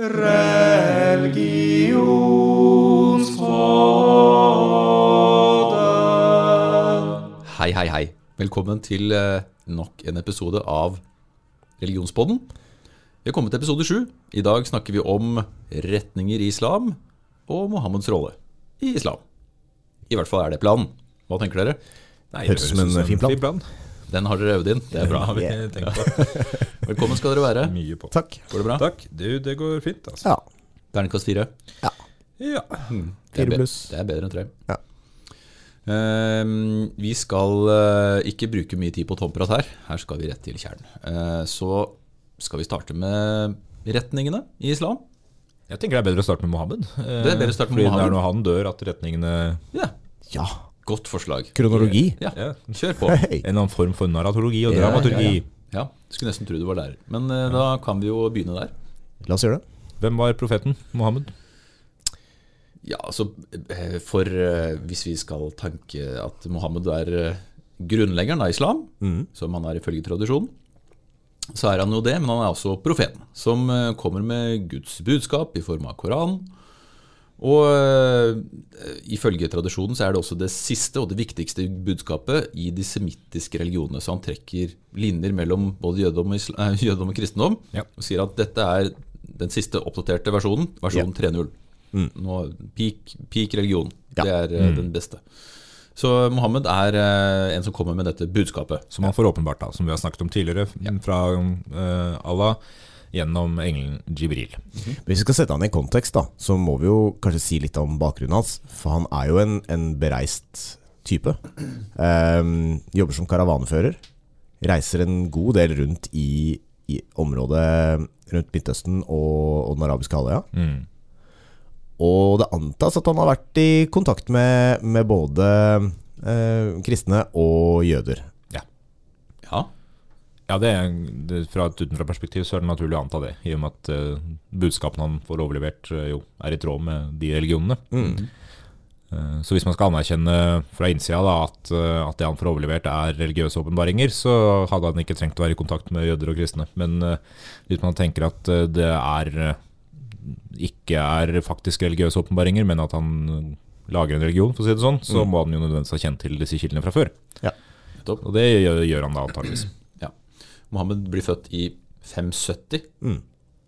Religionsrådet. Hei, hei, hei. Velkommen til eh, nok en episode av Religionspodden. Vi har kommet til episode sju. I dag snakker vi om retninger i islam og Mohammeds rolle i islam. I hvert fall er det planen. Hva tenker dere? Nei, Høres ut som en fin plan. Den har dere øvd inn. Det er bra. har vi tenkt på. Velkommen skal dere være. Mye på. Takk. Går det bra? Takk. Du, det går fint, altså. Ja. Terningkast fire. Ja. ja. er, Fire pluss. det er bedre enn tre. Ja. Uh, vi skal uh, ikke bruke mye tid på tomprat her. Her skal vi rett til kjernen. Uh, så skal vi starte med retningene i islam. Jeg tenker det er bedre å starte med Mohammed. Eh, Det er bedre å starte med Fordi det Mohammed. er når han dør at retningene Ja, ja. Godt forslag. Kronologi. Ja, Ja. Kjør på. Hey. En annen form for narratologi og Ja, dramaturgi. ja, Ja, Skulle nesten tro du var lærer. Men eh, da kan vi jo begynne der. La oss gjøre det. Hvem var profeten? Mohammed? Ja, altså eh, For eh, hvis vi skal tanke at Mohammed er grunnleggeren av islam, mm. som han er ifølge tradisjonen, så er han jo det, men han er også profeten, som kommer med Guds budskap i form av Koranen. Og uh, ifølge tradisjonen så er det også det siste og det viktigste budskapet i de semittiske religionene. Så han trekker linjer mellom både jødedom og, islam, eh, jødedom og kristendom Ja. og sier at dette er den siste oppdaterte versjonen, versjon 3.0. Nå, peak, peak religion. Ja. Det er eh, den beste. Så Mohammed er uh, en som kommer med dette budskapet. Som han får åpenbart, da, som vi har snakket om tidligere, fra Allah gjennom engelen Jibril. Hvis vi skal sette han i kontekst, da, så må vi jo kanskje si litt om bakgrunnen hans. For han er jo en, en bereist type. Um, jobber som karavanefører. Reiser en god del rundt i, i området rundt Midtøsten og, og den arabiske halvøya. Mm. Og det antas at han har vært i kontakt med, med både eh, kristne og jøder. Ja, Ja, det, er- det, Fra et utenfra-perspektiv så er det naturlig å anta det, i og med at uh, budskapene han får overlevert, uh, jo er i tråd med de religionene. Eh, så hvis man skal anerkjenne fra innsida da, at, at det han får overlevert er religiøse åpenbaringer, så hadde han ikke trengt å være i kontakt med jøder og kristne. Men hvis man tenker at det er ikke er faktisk religiøse åpenbaringer, men at han lager en religion, for å si det sånn, så må han jo nødvendigvis ha kjent til disse kildene fra før. Ja. Og det gjør, gjør han da antakeligvis. Mohammed blir født i 570, Mm.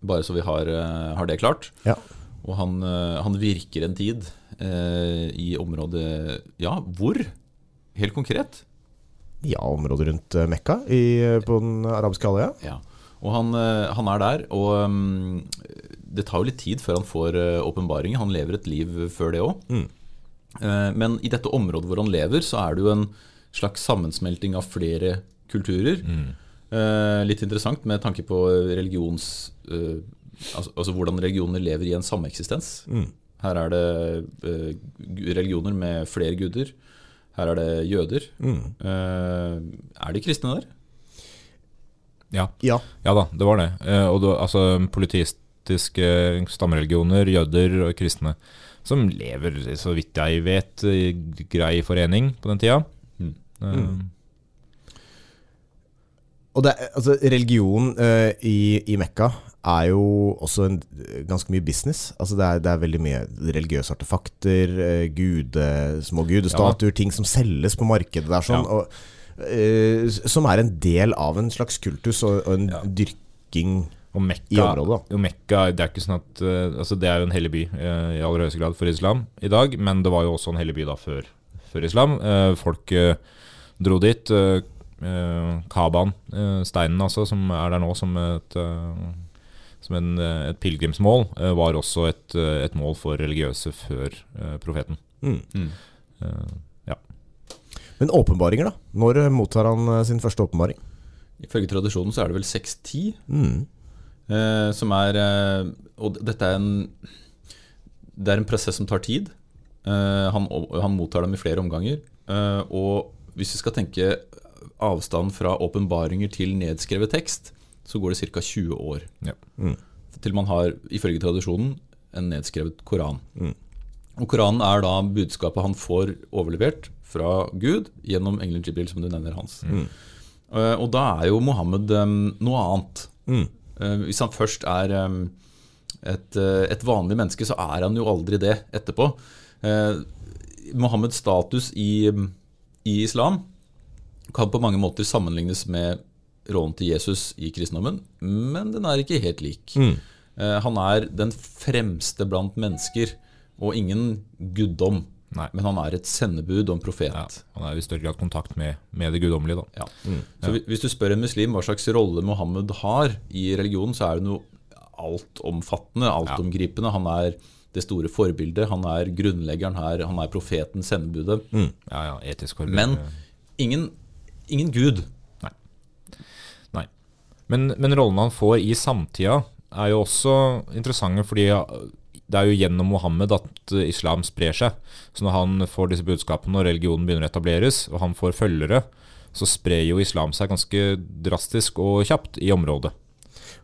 bare så vi har, eh, har det klart. Ja. Og han, eh, han virker en tid eh, i området Ja, hvor? Helt konkret. Ja, området rundt eh, Mekka i, på den arabiske halvøya. Ja. Og han, han er der, og um, det tar jo litt tid før han får åpenbaringer. Han lever et liv før det òg. Mm. Men i dette området hvor han lever, så er det jo en slags sammensmelting av flere kulturer. Eh, litt interessant med tanke på religions... eh, altså, altså hvordan religioner lever i en sameksistens. Mm. Her er det eh, religioner med flere guder. Her er det jøder. Mm. Eh, er det kristne der? Ja. Ja. Ja da, det var det. Eh, og da, altså politistiske stammereligioner, jøder og kristne, som lever, så vidt jeg vet, i grei forening på den tida. Mm. Og det, altså, religion uh, i, i Mekka er jo også en, ganske mye business. Altså, det, er, det er veldig mye religiøse artefakter, uh, gude, små gudestatuer, ting som selges på markedet der, sånn, Ja. og, uh, som er en del av en slags kultus og, og en Ja. dyrking Og i området. da. og Mekka det er sånn at altså Det er jo en hellig by i aller høyeste grad for islam i dag, men det var jo også en hellig by da før, før islam. Folk dro dit. Uh, Kabaen, eh, steinen altså, som er der nå som et, eh, som en, eh, et pilegrimsmål, eh, var også et, eh, et mål for religiøse før eh, profeten. Mm. Mm. ja. Men åpenbaringer, da? Når eh, mottar han eh, sin første åpenbaring? Ifølge tradisjonen så er det vel 6-10 Mm. eh, som er eh, Og dette er en Det er en prosess som tar tid. Eh, han, han mottar dem i flere omganger. Eh, og hvis vi skal tenke avstand fra åpenbaringer til nedskrevet tekst, så går det ca. 20 år. Ja. Mm. Til man har, ifølge tradisjonen, en nedskrevet koran. Mm. Og Koranen er da budskapet han får overlevert fra Gud gjennom engelen Jibril, som du nevner, Hans. Mm. Uh, og da er jo Mohammed um, noe annet. Mm. Uh, hvis han først er um, et, uh, et vanlig menneske, så er han jo aldri det etterpå. Eh, Mohammeds status i, i islam kan på mange måter sammenlignes med rollen til Jesus i kristendommen, men den er ikke helt lik. Mm. han er den fremste blant mennesker, og ingen guddom. Nei. Men han er et sendebud og en profet. Ja, han er i større grad kontakt med, med det guddommelige. da. Ja. Så ja. Hvis du spør en muslim hva slags rolle Mohammed har i religionen, så er det noe altomfattende, altomgripende. Han er det store forbildet, han er grunnleggeren her, han er profeten, sendebudet. Ja, ja, etisk forbilde. Men ingen, ingen gud. Nei. Men, men rollene han får i samtida, er jo også interessante, fordi det er jo gjennom Mohammed at islam sprer seg. Så når han får disse budskapene og religionen begynner å etableres, og han får følgere, så sprer jo islam seg ganske drastisk og kjapt i området.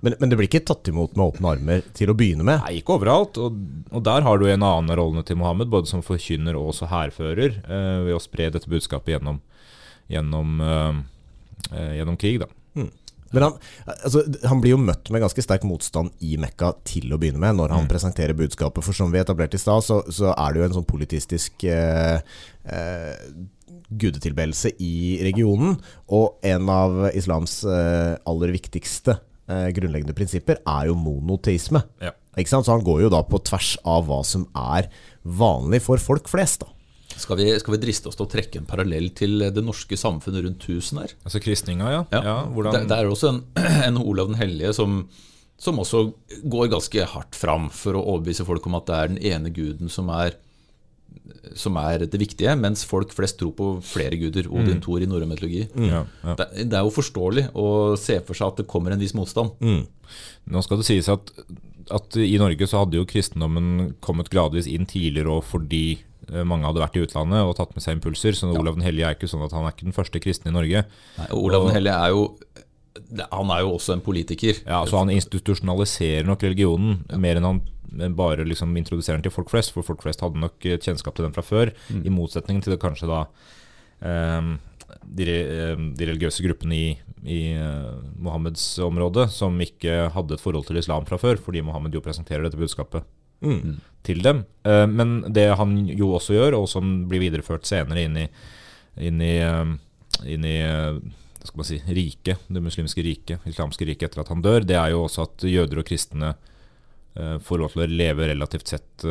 Men, men det blir ikke tatt imot med åpne armer til å begynne med. Nei, ikke overalt. Og, og der har du en annen av rollene til Mohammed, både som forkynner og også hærfører, eh, ved å spre dette budskapet gjennom, gjennom, eh, eh, gjennom krig. da. Men han, altså, han blir jo møtt med ganske sterk motstand i Mekka til å begynne med, når han presenterer budskapet. For som vi etablerte i stad, så, så er det jo en sånn politistisk eh, eh, gudetilbedelse i regionen. Og en av islams eh, aller viktigste eh, grunnleggende prinsipper er jo monoteisme. Ja. Så han går jo da på tvers av hva som er vanlig for folk flest. da. Skal vi, skal vi driste oss til å trekke en parallell til det norske samfunnet rundt 1000 her? Altså kristninga, ja. Ja, ja det, det er også en, en Olav den hellige som, som også går ganske hardt fram for å overbevise folk om at det er den ene guden som er, som er det viktige, mens folk flest tror på flere guder. Odin Thor i norrøn mytologi. ja, ja. Det, det er jo forståelig å se for seg at det kommer en viss motstand. Nå skal det sies at, at i Norge så hadde jo kristendommen kommet gradvis inn tidligere, og fordi eh, mange hadde vært i utlandet og tatt med seg impulser. Så Olav den hellige er ikke sånn at han er ikke den første kristne i Norge. Nei, og Olav den hellige er jo Han er jo også en politiker. Ja, så Han institusjonaliserer nok religionen mer enn han bare liksom introduserer den til folk flest. For folk flest hadde nok kjennskap til den fra før, i motsetning til det kanskje da um, de, eh, de religiøse gruppene i, i eh, Mohammeds område som ikke hadde et forhold til islam fra før, fordi Mohammed jo presenterer dette budskapet til dem. Eh, men det han jo også gjør, og som blir videreført senere inn i, inn i, eh, inn i eh, skal man si, riket, det muslimske riket, islamske riket etter at han dør, det er jo også at jøder og kristne eh, får lov til å leve relativt sett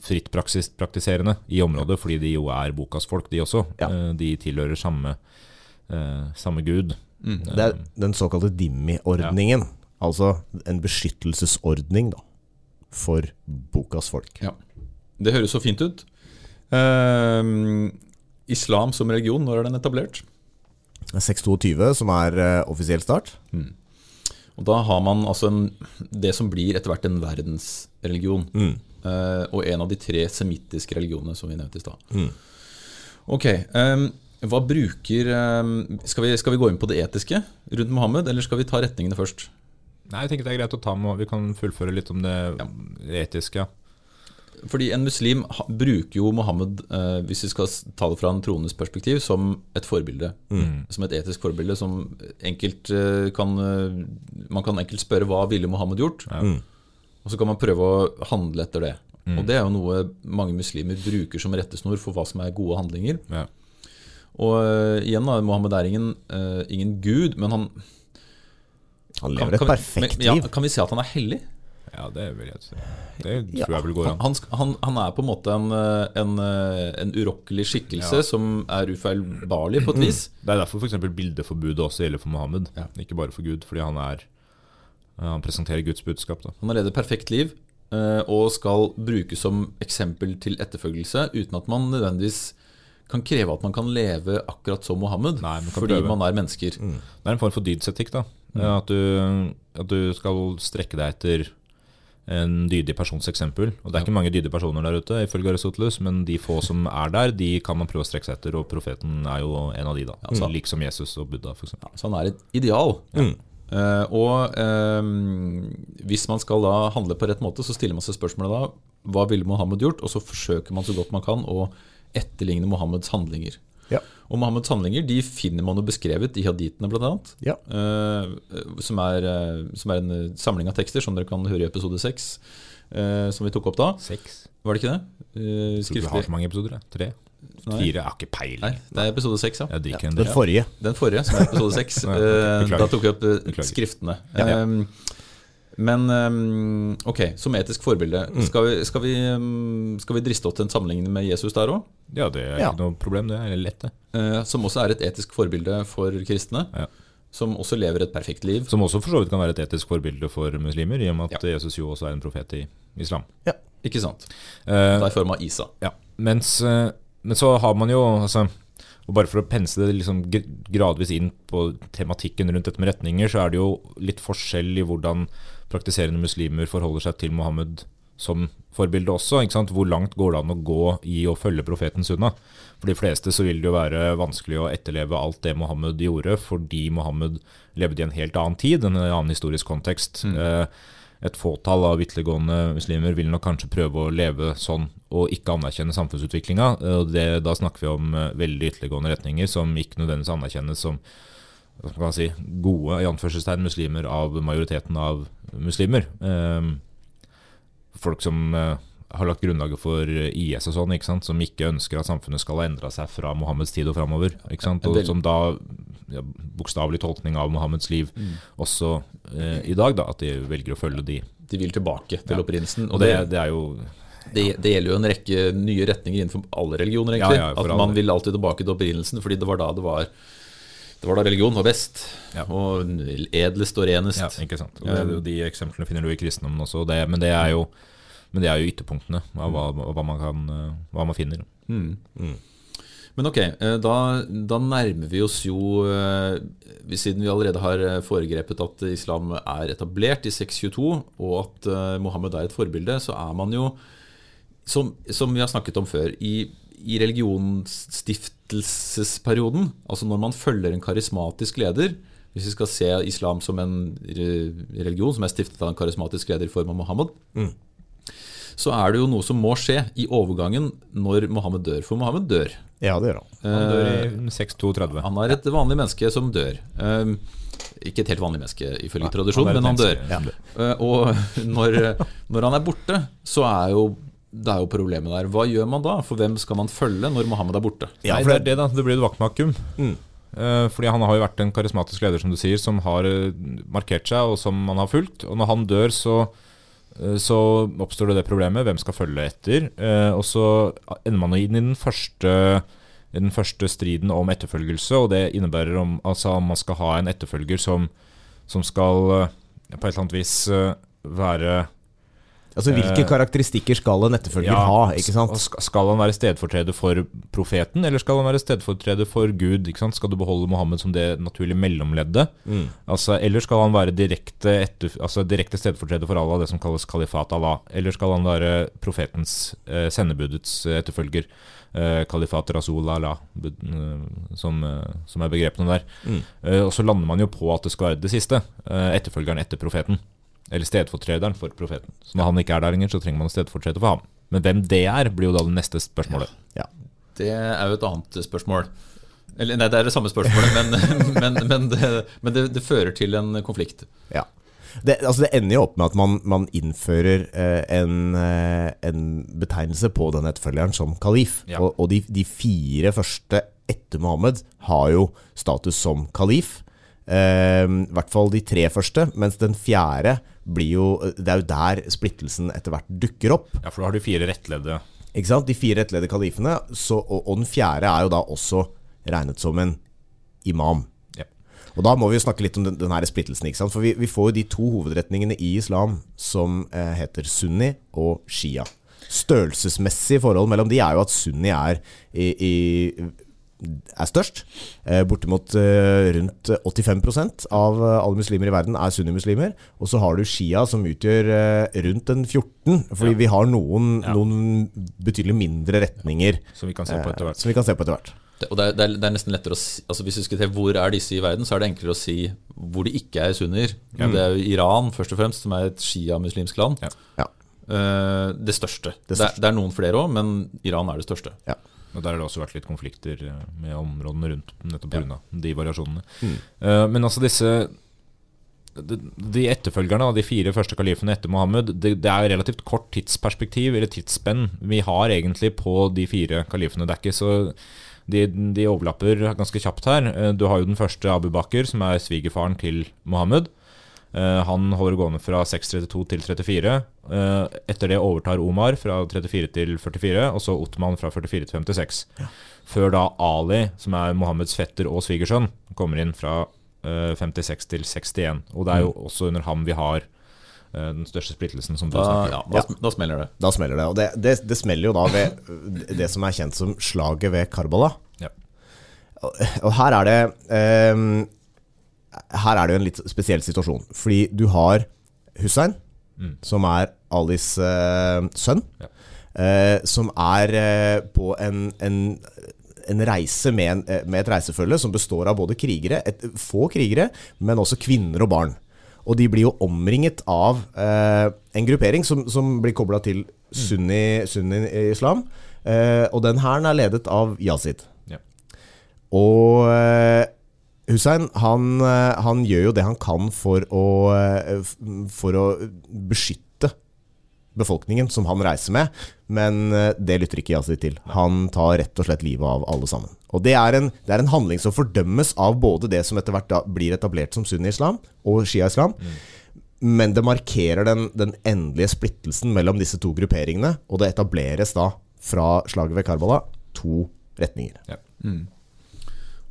fritt praksis, praktiserende i området, fordi de jo er bokas folk, de også. Ja. De tilhører samme, eh, samme gud. Det er den såkalte Dimmi-ordningen. Altså en beskyttelsesordning da, for bokas folk. Ja. Det høres så fint ut. Ehm, islam som religion, når er den etablert? Er 622 som er eh, offisiell start. Og Da har man altså en, det som blir etter hvert en verdensreligion. Eh, og en av de tre semittiske religionene som vi nevnte i stad. Ok, ehm, hva bruker ehm, skal, vi, skal vi gå inn på det etiske rundt Mohammed, eller skal vi ta retningene først? Nei, jeg tenker det er greit å ta med, Vi kan fullføre litt om det etiske. Fordi en muslim ha, bruker jo Mohammed, eh, hvis vi skal ta det fra en troendes perspektiv, som et forbilde. Som et etisk forbilde som enkelt eh, kan eh, Man kan enkelt spørre hva ville Mohammed gjort? Og så kan man prøve å handle etter det. Og det er jo noe mange muslimer bruker som rettesnor for hva som er gode handlinger. Ja. Og uh, igjen, da, Mohammed er ingen, uh, ingen gud, men han Han kan, lever et kan, vi- perfekt men, ja, liv. kan vi si at han er hellig? Ja, det vil jeg si. Det Ja. tror jeg vel går Han, an. han, han, han er på en måte en, eh, en, eh, en urokkelig skikkelse Ja. som er ufeilbarlig på et vis. Det er derfor f.eks. bildeforbudet også gjelder for Mohammed, Ja. ikke bare for Gud. Fordi han er Han presenterer Guds budskap. da Han har levd et perfekt liv eh, og skal brukes som eksempel til etterfølgelse, uten at man nødvendigvis kan kreve at man kan leve akkurat som Mohammed, Nei, man fordi prøve. man er mennesker. Det er en form for dydsetikk. da at, du, at du skal strekke deg etter en dydig persons eksempel. Og Det er ikke mange dydige personer der ute, ifølge Aristoteles, men de få som er der, de kan man prøve å strekke seg etter. Og profeten er jo en av de, da. Altså, mm. Liksom Jesus og Buddha, f.eks. Ja, så han er et ideal. Eh, og uh, hvis man skal da handle på rett måte, så stiller man seg spørsmålet da hva ville Mohammed gjort? Og så forsøker man så godt man kan å etterligne Mohammeds handlinger. Ja. Og Mohammeds handlinger de finner man jo beskrevet i haditene, bl.a. Ja. Uh, som, er, eh, som er en eh, samling av tekster som dere kan høre i episode seks. Uh, som vi tok opp da. Seks. Var det ikke det? Uh, Tror du har så mange episoder? Da. Tre? Nei. Fire? Jeg har ikke Nei, peiling. det er episode seks, ja. Jeg drikker ja. Den forrige. Den forrige, som er episode seks. Ja, eh, da tok vi opp skriftene. Ja. Men um, ok, som etisk forbilde, Mm. skal, vi, skal, vi, um, skal vi driste oss til en sammenligning med Jesus der òg? Ja, det er Ja. ikke noe problem. Det er lett, det. som også er et etisk forbilde for kristne. Ja. Som også lever et perfekt liv. Som også for så vidt kan være et etisk forbilde for muslimer, i og med at Ja. Jesus jo også er en profet i islam. Ja, Ikke sant? Eh, Da i form av Isa. Ja, mens, eh, men så har man jo altså, og Bare for å pense det liksom gradvis inn på tematikken rundt dette med retninger, så er det jo litt forskjell i hvordan praktiserende muslimer forholder seg til Mohammed som forbilde også. Hvor langt går det an å gå i å følge profeten sunna? For de fleste så vil det jo være vanskelig å etterleve alt det Mohammed gjorde, fordi Mohammed levde i en helt annen tid, en annen historisk kontekst. Eh, et fåtall av ytterliggående muslimer vil nok kanskje prøve å leve sånn og ikke anerkjenne samfunnsutviklinga. Da snakker vi om eh, veldig ytterliggående retninger som ikke nødvendigvis anerkjennes som si, gode i anførselstegn muslimer av majoriteten av muslimer. Eh, folk som eh, har lagt grunnlaget for IS og sånn, ikke sant? som ikke ønsker at samfunnet skal ha endra seg fra Mohammeds tid og framover. Og som da ja, Bokstavelig tolkning av Mohammeds liv også eh, i dag, da, at de velger å følge de. De vil tilbake til Ja. opprinnelsen. Og det, det er jo Det, det gjelder jo en rekke nye retninger innenfor alle religioner, egentlig. Ja, ja, at at alle. man vil alltid tilbake til opprinnelsen, fordi det var da det var Det var da religion var best. Ja. Og edlest og renest. Ja, ikke sant. Og det, er de eksemplene finner du i kristendommen også, det, men, det er jo, men det er jo ytterpunktene av hva, hva, man, kan, eh, hva man finner. Mm. Men ok, eh, da, da nærmer vi oss jo eh, Siden vi allerede har eh, foregrepet at islam er etablert i 622, og at Mohammed er et forbilde, så er man jo, som, som vi har snakket om før, i, i religionsstiftelsesperioden, altså når man følger en karismatisk leder Hvis vi skal se islam som en religion som er stiftet av en karismatisk leder i form av Mohammed, så er det jo noe som må skje i overgangen når Mohammed dør. For Mohammed dør. Ja, det gjør han. Han dør Eh, i 632. han er et vanlig menneske som dør. Um, ikke et helt vanlig menneske ifølge tradisjon, er men han dør. menneske. Uh, og når, når han er borte, så er jo det er jo problemet der. Hva gjør man da? For hvem skal man følge når Mohammed er borte? Ja, for det er det, da. Det blir et vaktmakum. Mm. Eh, fordi han har jo vært en karismatisk leder, som du sier, som har eh, markert seg, og som man har fulgt. Og når han dør, så, eh, så oppstår det det problemet. Hvem skal følge etter? Eh, og så ender man inn i den første den første striden om etterfølgelse, og det innebærer om, altså, om man skal ha en etterfølger som, som skal eh, på et eller annet vis eh, være Altså, Hvilke Eh, karakteristikker skal en etterfølger Ja, ha? ikke sant? Skal han være stedfortreder for profeten, eller skal han være stedfortreder for Gud? Ikke sant? Skal du beholde Mohammed som det naturlige mellomleddet? Mm. Altså, eller skal han være direkte, etter, altså direkte stedfortreder for Allah, det som kalles kalifat Allah? Eller skal han være profetens, eh, sendebudets eh, etterfølger? Eh, kalifat rasul Allah, eh, som, eh, som er begrepene der. Mm. Og så lander man jo på at det skal være det siste. Etterfølgeren etter profeten. Eller stedfortrederen for profeten. Så når han ikke er der lenger, så trenger man en stedfortreder for ham. Men hvem det er, blir jo da det neste spørsmålet. Ja. Det er jo et annet spørsmål. Eller nei, det er det samme spørsmålet, men, men, men, det, men det, det fører til en konflikt. Ja. Det, altså det ender jo opp med at man, man innfører eh, en, eh, en betegnelse på den etterfølgeren som kalif. Ja. Og, og de, de fire første etter Mohammed har jo status som kalif. Eh, I hvert fall de tre første, mens den fjerde blir jo Det er jo der splittelsen etter hvert dukker opp. Ja, for da har du fire rettledde. Ikke sant? De fire rettledde kalifene, så, og, og den fjerde er jo da også regnet som en imam. Ja. Og da må vi jo snakke litt om den, den her splittelsen. ikke sant? For vi, vi får jo de to hovedretningene i islam som eh, heter sunni og shia. Størrelsesmessig forhold mellom de er jo at sunni er, i, i, er størst. Eh, bortimot eh, rundt 85 av eh, alle muslimer i verden er sunnimuslimer. Og så har du shia som utgjør eh, rundt en 14, fordi Ja. vi har noen, Ja. noen betydelig mindre retninger Som vi kan se på etter hvert. som vi kan se på etter hvert. Og det er, det, er, det er nesten lettere å si altså Hvis vi skal til hvor er disse i verden, så er det enklere å si hvor de ikke er sunnier. Det er jo Iran først og fremst, som er et shia-muslimsk land. Ja. Ja. Eh, det største. Det Det, er, det er noen flere òg, men Iran er det største. Ja. Og Der har det også vært litt konflikter eh, med områdene rundt, nettopp pga. de variasjonene. Mm. Uh, men altså disse de, de etterfølgerne av de fire første kalifene etter Mohammed, det, det er relativt kort tidsperspektiv, eller tidsspenn, vi har egentlig på de fire kalifene. Det er ikke så de, de overlapper ganske kjapt her. Eh, Du har jo den første Abu Bakr, som er svigerfaren til Mohammed. Eh, Han holder gående fra 632 til 34. Eh, Etter det overtar Omar fra 34 til 44, og så Ottoman fra 44 til 56. Før da Ali, som er Mohammeds fetter og svigersønn, kommer inn fra eh, 56 til 61. Og det er jo også under ham vi har eh, den største splittelsen, som du Da, snakker ja, om. da, ja. da smeller det. Da smeller det. Og det, det, det smeller jo da ved det som er kjent som slaget ved Karbala. Ja. Og, og her er det ehm, Her er det jo en litt spesiell situasjon. Fordi du har Hussein, Mm. som er Alis eh, sønn, Ja. eh, som er eh, på en, en en reise med, en, eh, med et reisefølge som består av både krigere, et, få krigere, men også kvinner og barn. Og de blir jo omringet av eh, en gruppering som, som blir kobla til sunni, sunni-islam. Eh, og den hæren er ledet av Yazid. Ja. Og Hussein han, eh, han gjør jo det han kan for å, eh, for å beskytte befolkningen som han reiser med, men eh, det lytter ikke Yazid til. Han tar rett og slett livet av alle sammen. Og det er en, det er en handling som fordømmes av både det som etter hvert da blir etablert som sunni-islam og shia-islam, men det markerer den, den endelige splittelsen mellom disse to grupperingene, og det etableres da fra slaget ved Karbala to retninger.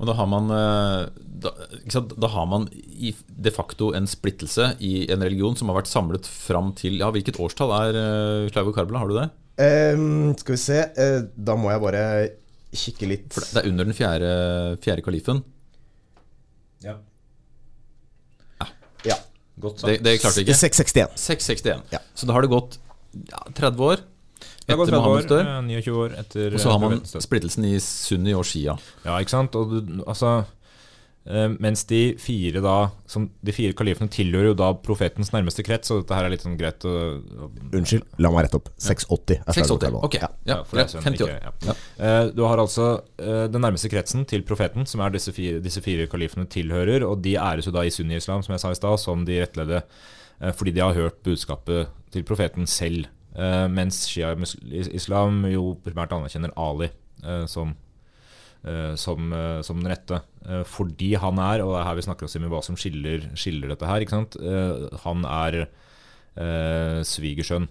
Og da har man, eh, da, ikke sant? da har man i de facto en splittelse i en religion som har vært samlet fram til Ja, hvilket årstall er Slaug og Karbala? Har du det? Um, skal vi se eh, Da må jeg bare kikke litt. For det er under den fjerde, fjerde kalifen. Ja. Ja. Godt Det, det klarte vi ikke. 661. 661. Ja. Så da har det gått ja, 30 år etter 30 år, Mohammeds død. eh, 29 år etter Og så har man splittelsen i sunni og shia. Ja, ikke sant? Og du, altså eh, Mens de fire da som, De fire kalifene tilhører jo da profetens nærmeste krets, og dette her er litt sånn greit å, Unnskyld, la meg rette opp. 680 er 680. Ok. Ja. Ja, for det greit. 50 år. ikke- Ja. Eh, Du har altså eh, den nærmeste kretsen til profeten, som er disse fire, disse fire kalifene tilhører, og de æres jo da i sunni-islam, som jeg sa i stad, som de rettlede eh, fordi de har hørt budskapet til profeten selv. Eh, Mens shia-islam jo primært anerkjenner Ali uh, som uh, som, som den rette. Fordi han er, og det er her vi snakker oss i hva som skiller, skiller dette her, ikke sant? Han er svigersønn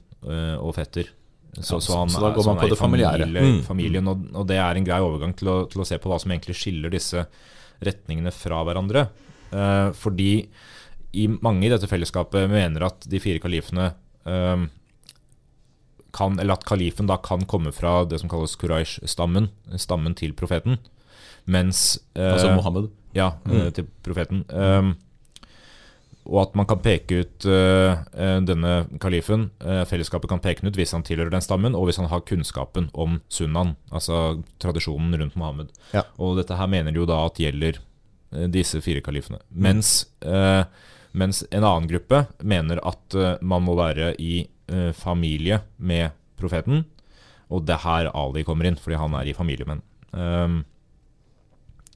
og fetter. Så, Ja, så, han så da går man på det familiære. familie, Mm. familien, og, og det er en grei overgang til å, til å se på hva som egentlig skiller disse retningene fra hverandre. Fordi i mange i dette fellesskapet mener at de fire kalifene kan, eller at kalifen da kan komme fra det som kalles Quraysh-stammen, stammen til profeten. Mens eh, Altså Mohammed. Ja, mm. til profeten. Um, og at man kan peke ut eh, eh, denne kalifen, eh, fellesskapet kan peke den ut hvis han tilhører den stammen, og hvis han har kunnskapen om sunnaen, altså tradisjonen rundt Mohammed. Ja. Og dette her mener de jo da at gjelder eh, disse fire kalifene. Mens, eh, mens en annen gruppe mener at eh, man må være i eh, familie med profeten, og det er her Ali kommer inn, fordi han er i familie med ham. Um,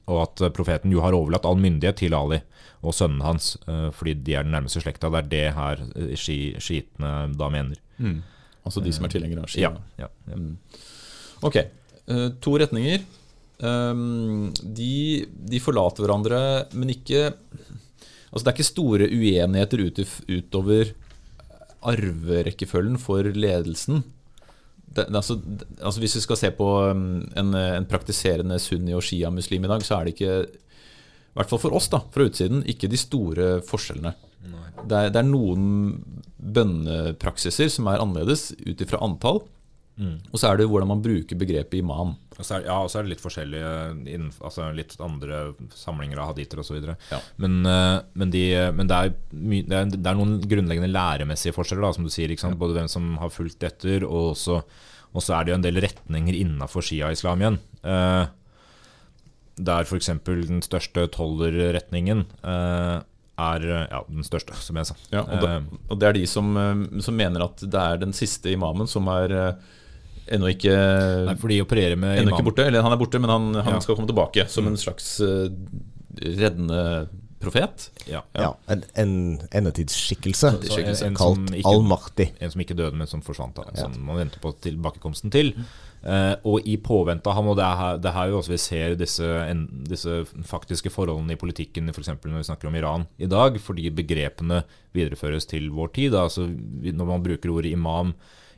og at profeten jo har overlatt all myndighet til Ali og sønnen hans, eh, fordi de er den nærmeste slekta. Det er det her eh, shi- shiitene da mener. Mm. Altså de som er tilhengere av shia. Ja, ja, ja. Mm. Ok, to retninger. Um, de, de forlater hverandre, men ikke Altså Det er ikke store uenigheter ut, utover arverekkefølgen for ledelsen. Det, det, altså, det, altså Hvis vi skal se på um, en, en praktiserende sunni- og shia-muslim i dag, så er det ikke i hvert fall for oss da, fra utsiden, ikke de store forskjellene. Det er, det er noen bønnepraksiser som er annerledes ut ifra antall. Mm. Og så er det hvordan man bruker begrepet imam. Og så er, ja, og så er det litt forskjellige altså litt andre samlinger av haditer osv. Ja. Men, eh, men, de, men det, er my, det, er, det er noen grunnleggende læremessige forskjeller, da, som du sier. Sant? Både hvem som har fulgt etter, og også, og så er det jo en del retninger innafor shia-islam igjen. Eh, der f.eks. den største tollerretningen eh, er ja, den største, som jeg sa. og, da, Eh, og det er de som, eh, som mener at det er den siste imamen som er eh, ennå ikke, Nei, for de opererer med ennå ikke borte. Eller han er borte, men han, han Ja. skal komme tilbake som en slags uh, reddende profet. Ja, Ja, en, en endetidsskikkelse Så en, en, kalt Al-Mahdi. en som ikke døde, men som forsvant. Da, Som man venter på tilbakekomsten til. Uh, og i påvente av ham, og det er, her- det er her jo også vi ser disse, en, disse faktiske forholdene i politikken, f.eks. når vi snakker om Iran i dag, fordi begrepene videreføres til vår tid. Da. Altså, når man bruker ordet imam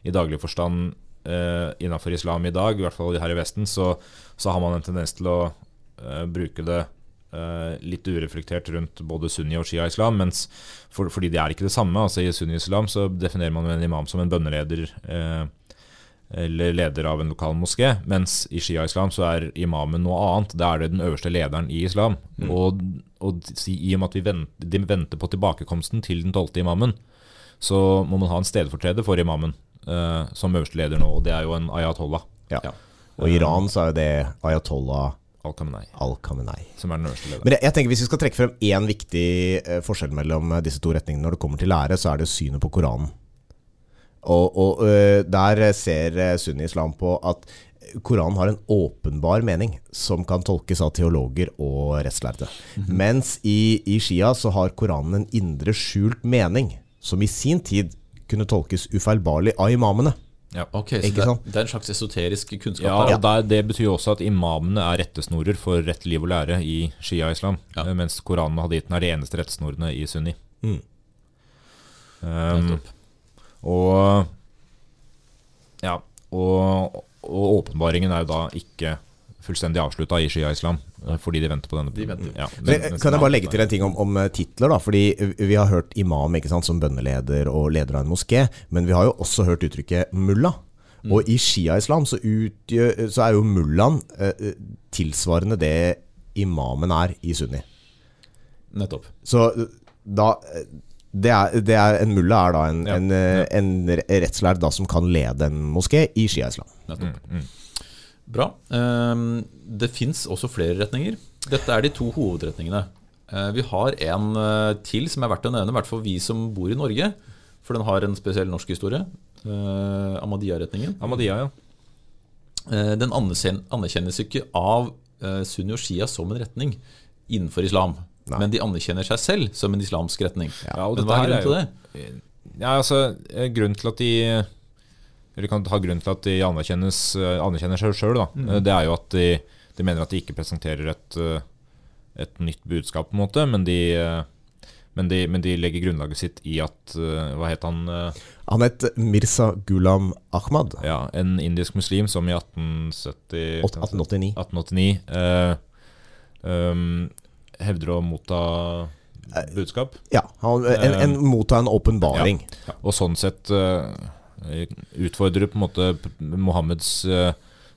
i daglig forstand eh, innenfor islam i dag, i hvert fall her i Vesten, så, så har man en tendens til å uh, bruke det uh, litt ureflektert rundt både sunni og shia-islam, mens for, fordi det er ikke det samme. altså I sunni-islam så definerer man en imam som en bønneleder eller leder av en lokal moské, mens i shia-islam så er imamen noe annet. Da er det den øverste lederen i islam. Og, og i og med at vi venter, de venter på tilbakekomsten til den tolvte imamen, så må man ha en stedfortreder for imamen som øverste leder nå, og det er jo en ayatollah. Ja. Ja. Og i Iran så er jo det Ayatollah Al-Khamenei, al-Khamenei. som er den øverste lederen. Men jeg, jeg tenker Hvis vi skal trekke frem én viktig eh, forskjell mellom eh, disse to retningene når det kommer til lære, så er det synet på Koranen. Og, og eh, Der ser eh, sunni-islam på at Koranen har en åpenbar mening som kan tolkes av teologer og rettslærde. Mens i, i Shia så har Koranen en indre skjult mening, som i sin tid kunne tolkes ufeilbarlig av imamene. Ja. Ok, så det, det er en slags esoterisk kunnskap Ja, der. og der, Det betyr jo også at imamene er rettesnorer for rett liv og lære i shia-islam, Ja. eh, mens Koranen og haditen er de eneste rettesnorene i sunni. Mm. Um, og ja, og, og åpenbaringen er jo da ikke fullstendig avslutta i shia-islam, eh, fordi de venter på denne. De venter. Ja, Men, men- kan jeg bare legge til en ting om, om eh, titler? da Fordi Vi har hørt imam ikke sant, som bønneleder og leder av en moské, men vi har jo også hørt uttrykket mulla. Og i shia-islam så, så er jo mullaen eh, tilsvarende det imamen er i sunni. Nettopp. Så eh, da eh, det er, det er, En mulla er da en, Ja, en, ja. en rettslærd da som kan lede en moské i shia-islam. Nettopp. Mm, mm. Bra. Ehm, det fins også flere retninger. Dette er de to hovedretningene. Eh, vi har en eh, til som er verdt å nevne, i hvert fall vi som bor i Norge. For den har en spesiell norsk historie. Uh, Ahmadiyya-retningen. Ahmadiyya, ja. Eh, den anerkjennes ikke av eh, sunni og shia som en retning innenfor islam. Nei. Men de anerkjenner seg selv som en islamsk retning. Ja, Men hva er grunnen til det? Ja, altså, eh, grunnen til at de Eller kan ha grunn til at de anerkjennes, eh, anerkjenner seg sjøl, da. Eh, Det er jo at de, de mener at de ikke presenterer et, eh, et nytt budskap, på en måte, men de, men de, men de legger grunnlaget sitt i at Hva het han? Han het Mirza Gulam Ahmad. Ja, en indisk muslim som i 1870 1889. 1889 eh, um, hevder å motta budskap. Ja, han, en, en, motta en åpenbaring. Og sånn sett eh, utfordrer på en måte Mohammeds eh,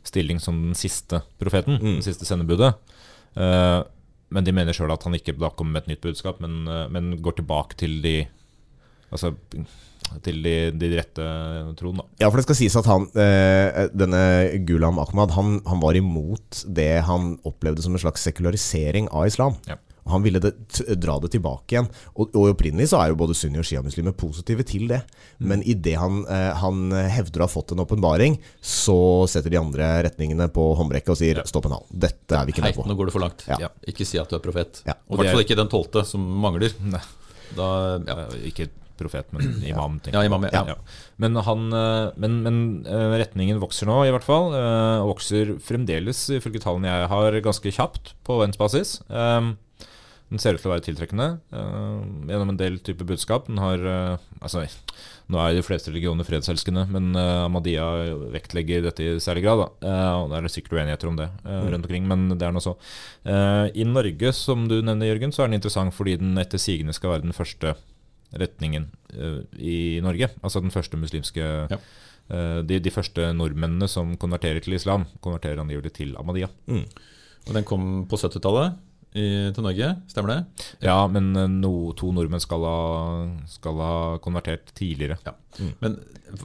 stilling som den siste profeten, Mm. den siste sendebudet. Eh, men de mener sjøl at han ikke da kommer med et nytt budskap, men, eh, men går tilbake til de Altså til de, de rette troen, da. Ja, for det skal sies at han, eh, denne Gulam Ahmad han, han var imot det han opplevde som en slags sekularisering av islam. Ja. Han ville det, t dra det tilbake igjen. Og, og opprinnelig så er jo både sunni- og sjiamuslimer positive til det. Men idet han, eh, han hevder å ha fått en åpenbaring, så setter de andre retningene på håndbrekket og sier stopp en hal. Dette er vi ikke med på. nå går det for langt. Ja. Ikke si at du er profet. Ja. Og i hvert det- fall ikke den tolvte, som mangler. Ne. Da, ja. Eh, Ikke profet, men imam. Ja, imam, ja. Ja. Men, han, eh, men, men retningen vokser nå, i hvert fall. Og vokser fremdeles, ifølge tallene jeg har, ganske kjapt på verdensbasis. Den ser ut til å være tiltrekkende uh, gjennom en del type budskap. Den har uh, Altså, nå er de fleste religioner fredselskende, men uh, Ahmadiyya vektlegger dette i særlig grad. Da. Og det er sikkert uenigheter om det eh, rundt omkring, men det er nå så. I Norge, som du nevner, Jørgen, så er den interessant fordi den etter sigende skal være den første retningen i Norge. Altså den første muslimske Ja. de, de første nordmennene som konverterer til islam, konverterer angivelig til Ahmadiyya. Og den kom på 70-tallet i- til Norge, stemmer det? Ja, men eh, no, to nordmenn skal ha, skal ha konvertert tidligere. Ja. Men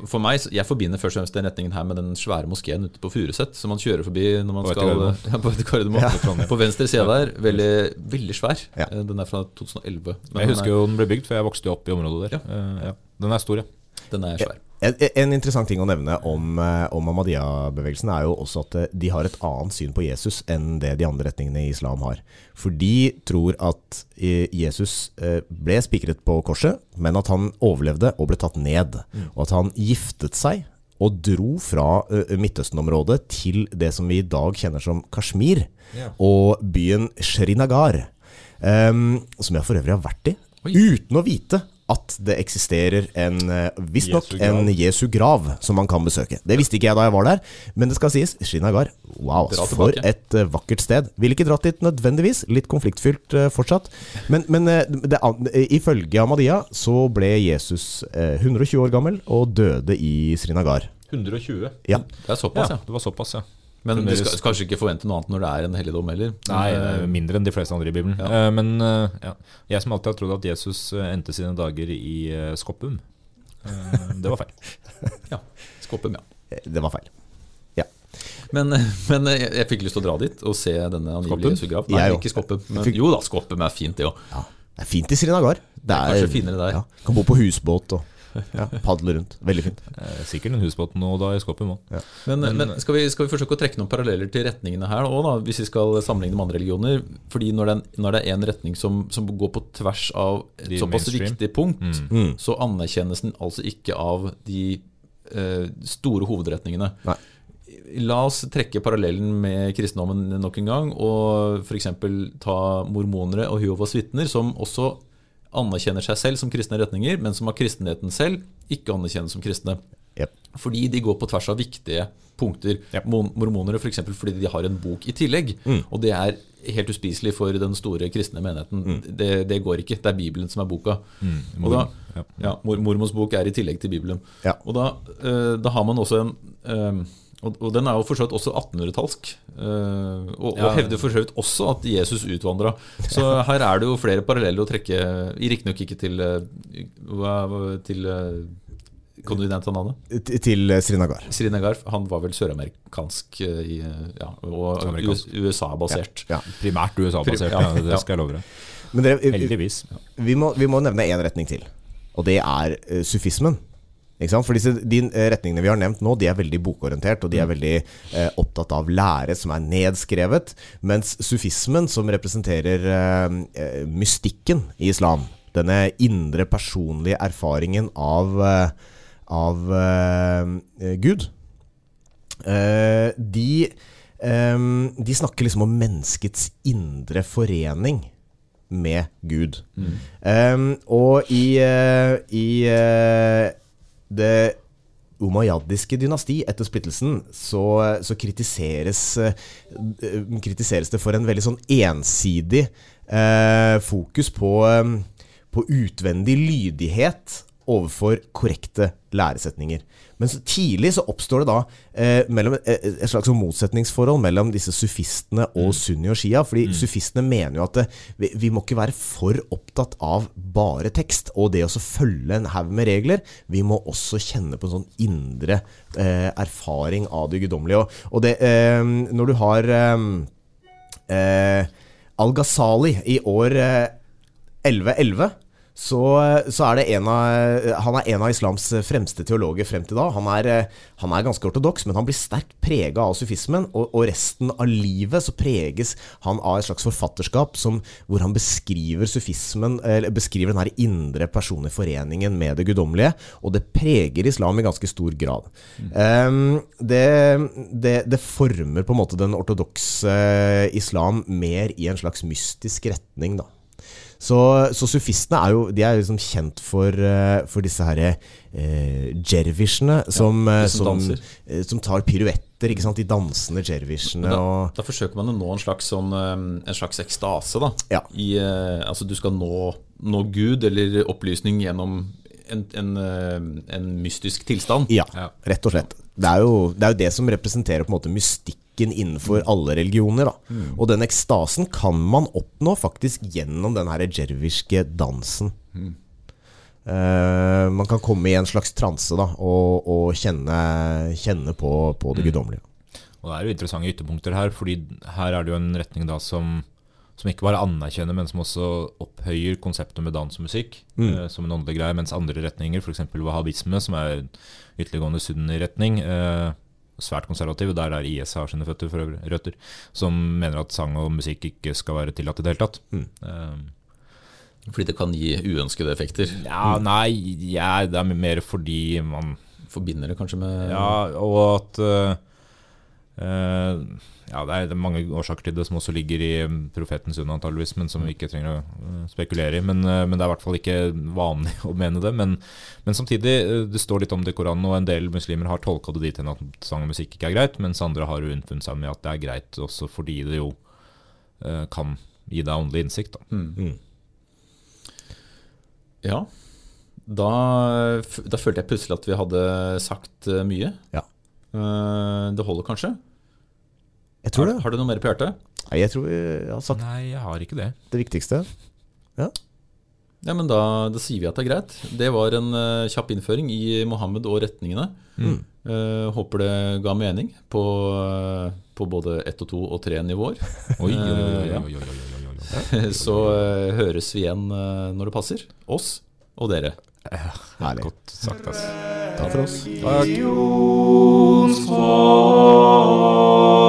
for meg, jeg forbinder først og fremst den retningen her med den svære moskeen ute på Furuset, som man kjører forbi når man På skal ja, på ja. På venstre side der, veldig, veldig svær. Ja. Eh, Den er fra 2011. Men jeg husker er, jo den ble bygd, for jeg vokste jo opp i området der. Eh, ja. Den er stor, ja. den er svær. En, en interessant ting å nevne om, eh, om Ahmadiyya-bevegelsen er jo også at eh, de har et annet syn på Jesus enn det de andre retningene i islam har. For de tror at eh, Jesus ble spikret på korset, men at han overlevde og ble tatt ned. Og at han giftet seg og dro fra Midtøsten-området til det som vi i dag kjenner som Kashmir, yeah. og byen Srinagar, Um, som jeg for øvrig har vært i, Oi. uten å vite at det eksisterer en eh, visstnok en Jesu grav som man kan besøke. Det visste ikke jeg da jeg var der, men det skal sies, Srinagar, wow, for et eh, vakkert sted. Ville ikke dratt dit nødvendigvis, litt konfliktfylt eh, fortsatt. Men, men det, ifølge Ahmadiyya så ble Jesus eh, 120 år gammel og døde i Srinagar. 120. Ja. Det er såpass, ja. det var såpass, ja. Men du skal kanskje ikke forvente noe annet når det er en helligdom heller. Nei, det eh, er mindre enn de fleste andre i Bibelen. Ja. Eh, Men eh, ja. jeg som alltid har trodd at Jesus endte sine dager i Skoppum, det var feil. ja, Skoppum, ja. Det var feil. Men, men jeg, jeg fikk lyst til å dra dit og se denne angivelige Jesu grav. Nei, ikke Skoppum. Men, Jo da, Skoppum er fint, det òg. Ja, det er fint i Srinagar. Det er, kanskje finere der. Ja, kan bo på husbåt og ja, padle rundt. Veldig fint. Eh, Sikkert en husbåt nå da i Skopje òg. Men, Men- men skal, vi, skal vi forsøke å trekke noen paralleller til retningene her òg, hvis vi skal sammenligne med andre religioner? Fordi når det er, en- når det er en retning som, som går på tvers av et De såpass mainstream. viktig punkt, Mm. så anerkjennes den altså ikke av de eh, store hovedretningene. Nei. La oss trekke parallellen med kristendommen nok en gang, og f.eks. ta mormonere og Jehovas vitner, som også anerkjenner seg selv som kristne retninger, men som av kristenheten selv ikke anerkjennes som kristne. Yep. Fordi de går på tvers av viktige punkter. Yep. Mon- Mormonere f.eks. fordi de har en bok i tillegg. Mm. Og det er helt uspiselig for den store kristne menigheten. Mm. Det, det går ikke. Det er Bibelen som er boka. Og da, ja. ja, Mormons bok er i tillegg til Bibelen. Ja. Og da, eh, da har man også en eh, og, og den er jo for så vidt også 1800-tallsk. Uh, og, Ja. og hevder for så vidt også at Jesus utvandra. Så her er det jo flere paralleller å trekke. Riktignok ikke til, eh, til eh, Til Srinagar. Srinagar han var vel søramerikansk eh, eh, ja, og USA-basert. Ja. Primært USA-basert, Ja, ja, ja. det skal jeg love deg. Heldigvis. vi, må, vi må nevne én retning til, og det er uh, sufismen. For disse, De eh, retningene vi har nevnt nå, de er veldig bokorientert, og de er veldig eh, opptatt av lære som er nedskrevet. Mens sufismen, som representerer eh, eh, mystikken i islam, denne indre personlige erfaringen av, eh, av eh, Gud, eh, de, de snakker liksom om menneskets indre forening med Gud. Um, og i, i det umayyadiske dynasti etter splittelsen, så, så kritiseres, eh, kritiseres det for en veldig sånn ensidig eh, fokus på, eh, på utvendig lydighet overfor korrekte læresetninger. Men så tidlig så oppstår det da eh, mellom, eh, et slags motsetningsforhold mellom disse sufistene og sunni og shia. Fordi sufistene mener jo at det, vi, vi må ikke være for opptatt av bare tekst og det å følge en haug med regler. Vi må også kjenne på en sånn indre eh, erfaring av det guddommelige. Og, og det, eh, når du har eh, eh, Al-Ghazali i år eh, 1111 så, så er en av Han er en av islams fremste teologer frem til da. Han er, eh, han er ganske ortodoks, men han blir sterkt prega av sufismen. Og, og resten av livet så preges han av et slags forfatterskap som, hvor han beskriver sufismen Eller beskriver den her indre personlige foreningen med det guddommelige. Og det preger islam i ganske stor grad. Ehm, det, det, det former på en måte den ortodokse islam mer i en slags mystisk retning, da. Så, så sufistene er jo De er liksom kjent for, eh, for disse her eh, jervisjene som, ja, som som, eh, som tar piruetter. Ikke sant? De dansende jervisjene. Da, da forsøker man å nå en slags, sånn, eh, en slags ekstase. da Ja. I, eh, altså Du skal nå, nå Gud eller opplysning gjennom en, en, eh, en mystisk tilstand. Ja, rett og slett. Det er, jo, det er jo det som representerer på en måte mystikken innenfor alle religioner. Da. Og den ekstasen kan man oppnå faktisk gjennom den her jerviske dansen. Eh, man kan komme i en slags transe da, og, og kjenne, kjenne på, på det guddommelige. Og det er jo interessante ytterpunkter her, fordi her er det jo en retning da som, som ikke bare anerkjenner, men som også opphøyer konseptet med dans og musikk Mm. eh, som en åndelig greie, mens andre retninger, f.eks. wahhabisme, som er ytterliggående sunni-retning, eh, svært konservativ, der der IS har sine føtter for øvrig, røtter, som mener at sang og musikk ikke skal være tillatt i det hele tatt. Mm. Eh, Fordi det kan gi uønskede effekter. ja, nei, ja, det er mer fordi man Forbinder det kanskje med Ja, og at uh, eh, Ja, det er, mange årsaker til det som også ligger i mm, profetens unn, antageligvis, men som vi ikke trenger å eh, spekulere i. Men, eh, men det er i hvert fall ikke vanlig å mene det. Men, men samtidig, eh, det står litt om det i Koranen, og en del muslimer har tolka det dit hen at sang og musikk ikke er greit, mens andre har unnfunnet seg med at det er greit også fordi det jo kan gi deg åndelig innsikt. Da. Mm. Mm. Ja. Da, da følte jeg plutselig at vi hadde sagt mye. Ja. Eh, Det holder kanskje? Jeg tror har, det. har du noe mer på hjertet? Nei, jeg tror jeg har sagt Nei, jeg har ikke det. det viktigste. Ja, men da, da sier vi at det er greit. Det var en uh, kjapp innføring i Mohammed og retningene. Mm. Uh, håper det ga mening på, uh, på både ett og to og tre nivåer. Oi, oi, oi, oi, Eh. Så eh, høres vi igjen eh, når det passer. Oss og dere. Herlig. Godt sagt, ass. Takk for oss. Takk.